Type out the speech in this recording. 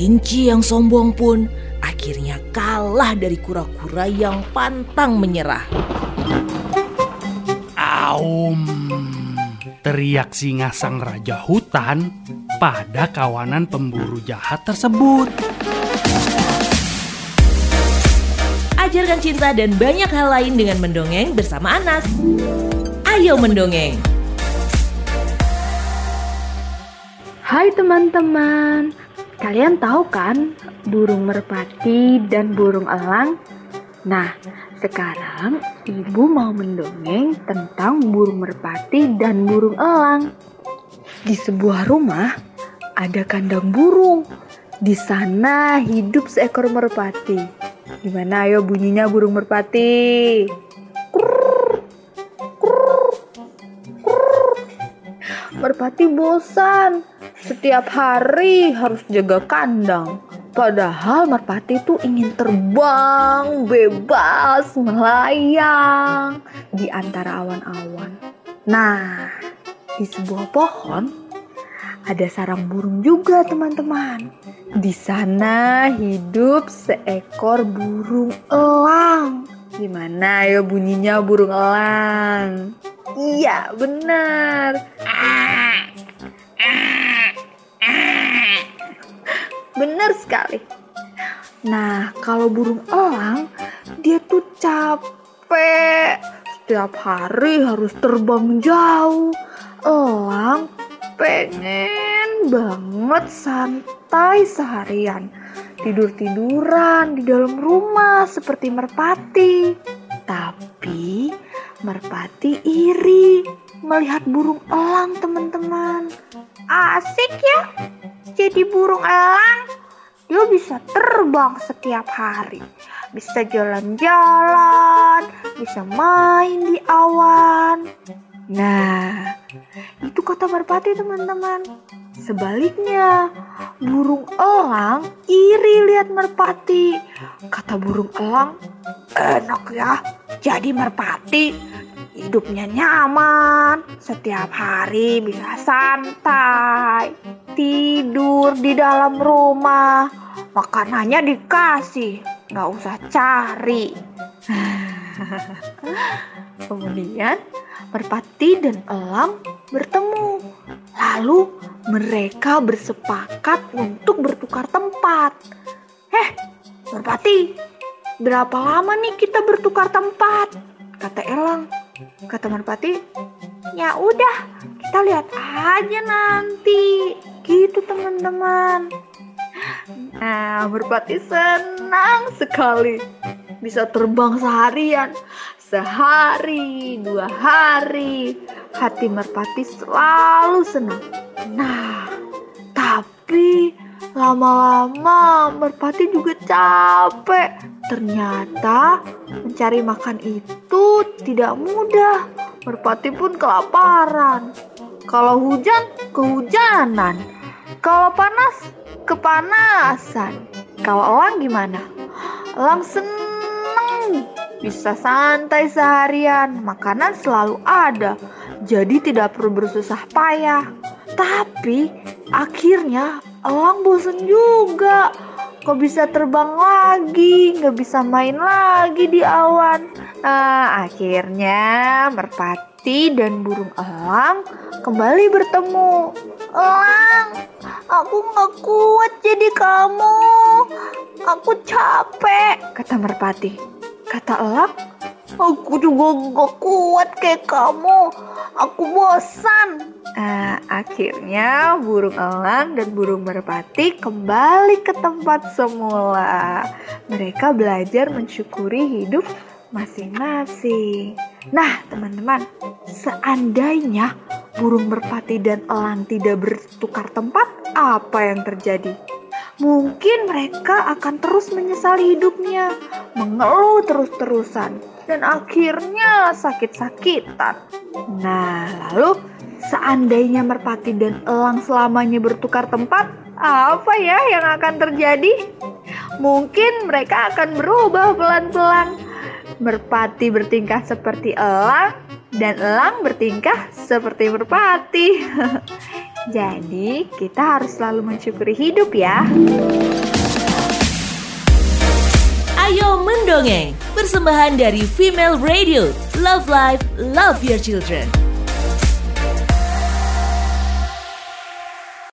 Kelinci yang sombong pun akhirnya kalah dari kura-kura yang pantang menyerah. Aum, teriak singa sang raja hutan pada kawanan pemburu jahat tersebut. Ajarkan cinta dan banyak hal lain dengan mendongeng bersama Anas. Ayo mendongeng! Hai teman-teman, kalian tahu kan burung merpati dan burung elang? Nah, sekarang ibu mau mendongeng tentang burung merpati dan burung elang. Di sebuah rumah ada kandang burung. Di sana hidup seekor merpati. Gimana ayo bunyinya burung merpati? Merpati bosan setiap hari harus jaga kandang. Padahal merpati itu ingin terbang bebas melayang di antara awan-awan. Nah, di sebuah pohon ada sarang burung juga teman-teman. Di sana hidup seekor burung elang. Gimana ya bunyinya burung elang? Iya, benar. Kalau burung elang, dia tuh capek. Setiap hari harus terbang jauh. Elang pengen banget santai seharian. Tidur-tiduran di dalam rumah seperti merpati. Tapi merpati iri melihat burung elang teman-teman. Asik ya jadi burung elang, dia bisa terbang setiap hari. Bisa jalan-jalan, bisa main di awan. Nah, itu kata merpati teman-teman. Sebaliknya, burung elang iri lihat merpati. Kata burung elang, enak ya jadi merpati hidupnya nyaman, setiap hari bisa santai, tidur di dalam rumah, makanannya dikasih, nggak usah cari. Kemudian merpati dan elang bertemu. Lalu mereka bersepakat untuk bertukar tempat. Eh, merpati, berapa lama nih kita bertukar tempat? Kata elang. Kata Merpati, ya udah kita lihat aja nanti. Gitu teman-teman. Nah, Merpati senang sekali bisa terbang seharian. Sehari, dua hari, hati Merpati selalu senang. Nah, tapi lama-lama Merpati juga capek. Ternyata mencari makan itu tidak mudah. Merpati pun kelaparan. Kalau hujan, kehujanan. Kalau panas, kepanasan. Kalau elang gimana? Elang seneng bisa santai seharian, makanan selalu ada, jadi tidak perlu bersusah payah. Tapi akhirnya elang bosan juga kok bisa terbang lagi, nggak bisa main lagi di awan. Nah, akhirnya merpati dan burung elang kembali bertemu. Elang, aku nggak kuat jadi kamu. Aku capek, kata merpati. Kata elang, aku juga nggak kuat kayak kamu. Aku bosan. Nah, akhirnya burung elang dan burung merpati kembali ke tempat semula. Mereka belajar mensyukuri hidup masing-masing. Nah, teman-teman, seandainya burung merpati dan elang tidak bertukar tempat, apa yang terjadi? Mungkin mereka akan terus menyesali hidupnya, mengeluh terus-terusan, dan akhirnya sakit-sakitan. Nah, lalu Seandainya merpati dan elang selamanya bertukar tempat, apa ya yang akan terjadi? Mungkin mereka akan berubah pelan-pelan. Merpati bertingkah seperti elang dan elang bertingkah seperti merpati. Jadi, kita harus selalu mensyukuri hidup ya. Ayo mendongeng, persembahan dari Female Radio. Love Life, Love Your Children.